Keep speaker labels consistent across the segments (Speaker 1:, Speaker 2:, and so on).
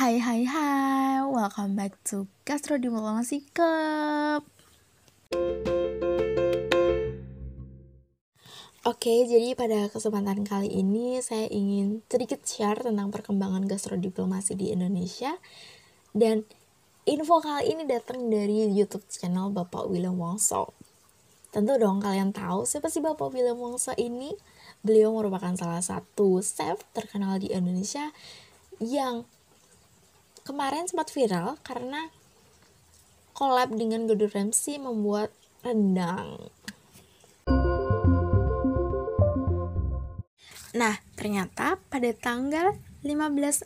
Speaker 1: Hai hai hai, welcome back to Gastro Diplomasi Club Oke, jadi pada kesempatan kali ini saya ingin sedikit share tentang perkembangan gastrodiplomasi di Indonesia dan info kali ini datang dari YouTube channel Bapak William Wongso. Tentu dong kalian tahu siapa sih Bapak William Wongso ini? Beliau merupakan salah satu chef terkenal di Indonesia yang kemarin sempat viral karena collab dengan Gordon Ramsay membuat rendang. Nah, ternyata pada tanggal 15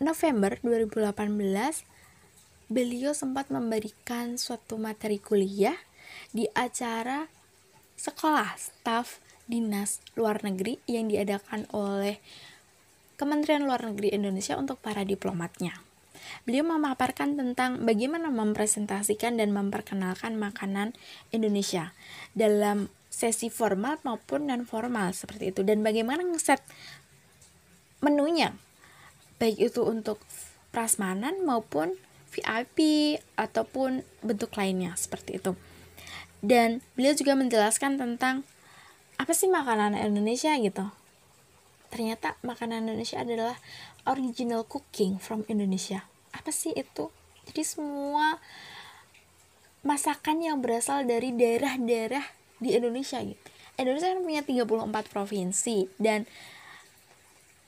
Speaker 1: November 2018 beliau sempat memberikan suatu materi kuliah di acara sekolah staf dinas luar negeri yang diadakan oleh Kementerian Luar Negeri Indonesia untuk para diplomatnya. Beliau memaparkan tentang bagaimana mempresentasikan dan memperkenalkan makanan Indonesia dalam sesi formal maupun non formal seperti itu dan bagaimana ngeset menunya baik itu untuk prasmanan maupun VIP ataupun bentuk lainnya seperti itu. Dan beliau juga menjelaskan tentang apa sih makanan Indonesia gitu ternyata makanan Indonesia adalah original cooking from Indonesia. Apa sih itu? Jadi semua masakan yang berasal dari daerah-daerah di Indonesia gitu. Indonesia kan punya 34 provinsi dan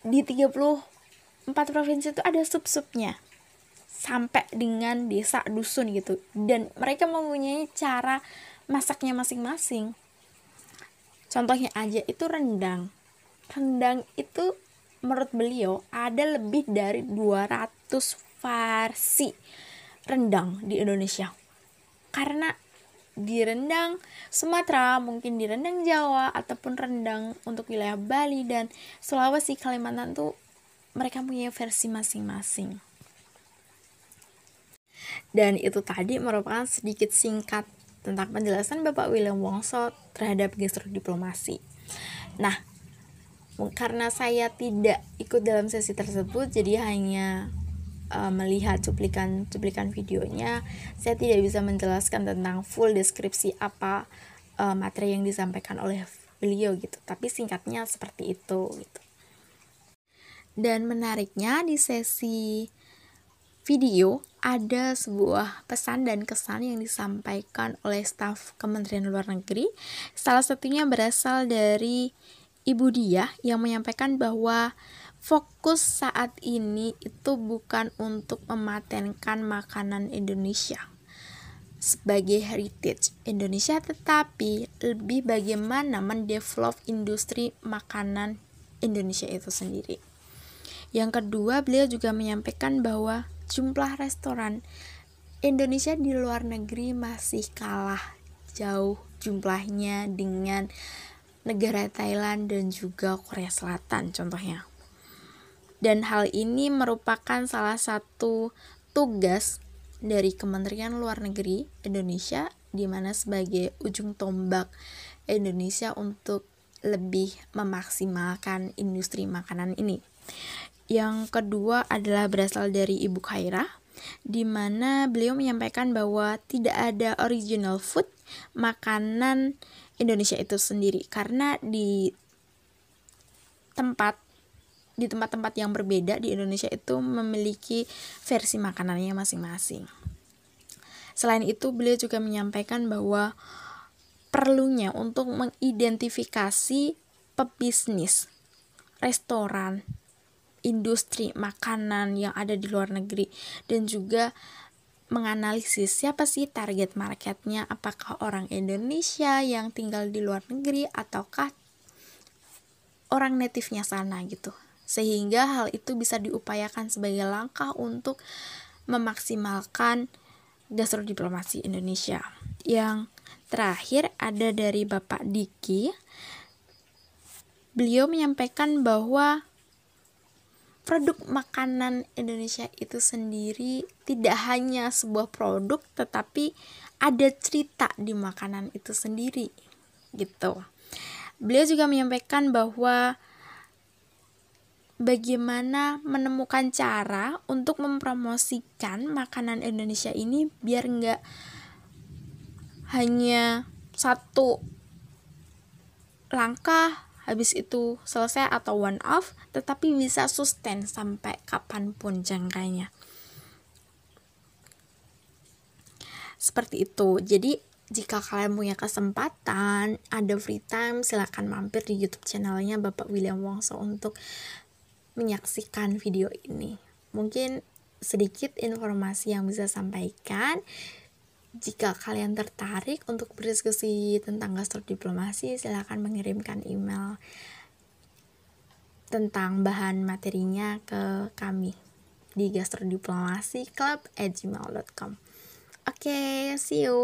Speaker 1: di 34 provinsi itu ada sub-subnya sampai dengan desa dusun gitu. Dan mereka mempunyai cara masaknya masing-masing. Contohnya aja itu rendang rendang itu menurut beliau ada lebih dari 200 versi rendang di Indonesia karena di rendang Sumatera, mungkin di rendang Jawa ataupun rendang untuk wilayah Bali dan Sulawesi, Kalimantan tuh mereka punya versi masing-masing. Dan itu tadi merupakan sedikit singkat tentang penjelasan Bapak William Wongso terhadap gestur diplomasi. Nah, karena saya tidak ikut dalam sesi tersebut jadi hanya uh, melihat cuplikan-cuplikan videonya saya tidak bisa menjelaskan tentang full deskripsi apa uh, materi yang disampaikan oleh beliau gitu. Tapi singkatnya seperti itu gitu. Dan menariknya di sesi video ada sebuah pesan dan kesan yang disampaikan oleh staf Kementerian Luar Negeri. Salah satunya berasal dari Ibu Dia yang menyampaikan bahwa fokus saat ini itu bukan untuk mematenkan makanan Indonesia sebagai heritage Indonesia tetapi lebih bagaimana mendevelop industri makanan Indonesia itu sendiri. Yang kedua, beliau juga menyampaikan bahwa jumlah restoran Indonesia di luar negeri masih kalah jauh jumlahnya dengan negara Thailand dan juga Korea Selatan contohnya. Dan hal ini merupakan salah satu tugas dari Kementerian Luar Negeri Indonesia di mana sebagai ujung tombak Indonesia untuk lebih memaksimalkan industri makanan ini. Yang kedua adalah berasal dari Ibu Khaira di mana beliau menyampaikan bahwa tidak ada original food makanan Indonesia itu sendiri karena di tempat di tempat-tempat yang berbeda di Indonesia itu memiliki versi makanannya masing-masing. Selain itu, beliau juga menyampaikan bahwa perlunya untuk mengidentifikasi pebisnis, restoran, industri makanan yang ada di luar negeri dan juga menganalisis siapa sih target marketnya, apakah orang Indonesia yang tinggal di luar negeri ataukah orang native-nya sana gitu. Sehingga hal itu bisa diupayakan sebagai langkah untuk memaksimalkan gastrodiplomasi Indonesia. Yang terakhir ada dari Bapak Diki. Beliau menyampaikan bahwa produk makanan Indonesia itu sendiri tidak hanya sebuah produk tetapi ada cerita di makanan itu sendiri gitu. Beliau juga menyampaikan bahwa bagaimana menemukan cara untuk mempromosikan makanan Indonesia ini biar nggak hanya satu langkah habis itu selesai atau one off tetapi bisa sustain sampai kapan pun jangkanya seperti itu. Jadi jika kalian punya kesempatan ada free time silahkan mampir di YouTube channelnya Bapak William Wongso untuk menyaksikan video ini. Mungkin sedikit informasi yang bisa sampaikan jika kalian tertarik untuk berdiskusi tentang gastrodiplomasi silahkan mengirimkan email tentang bahan materinya ke kami di gastrodiplomasi club at gmail.com Oke, okay, see you.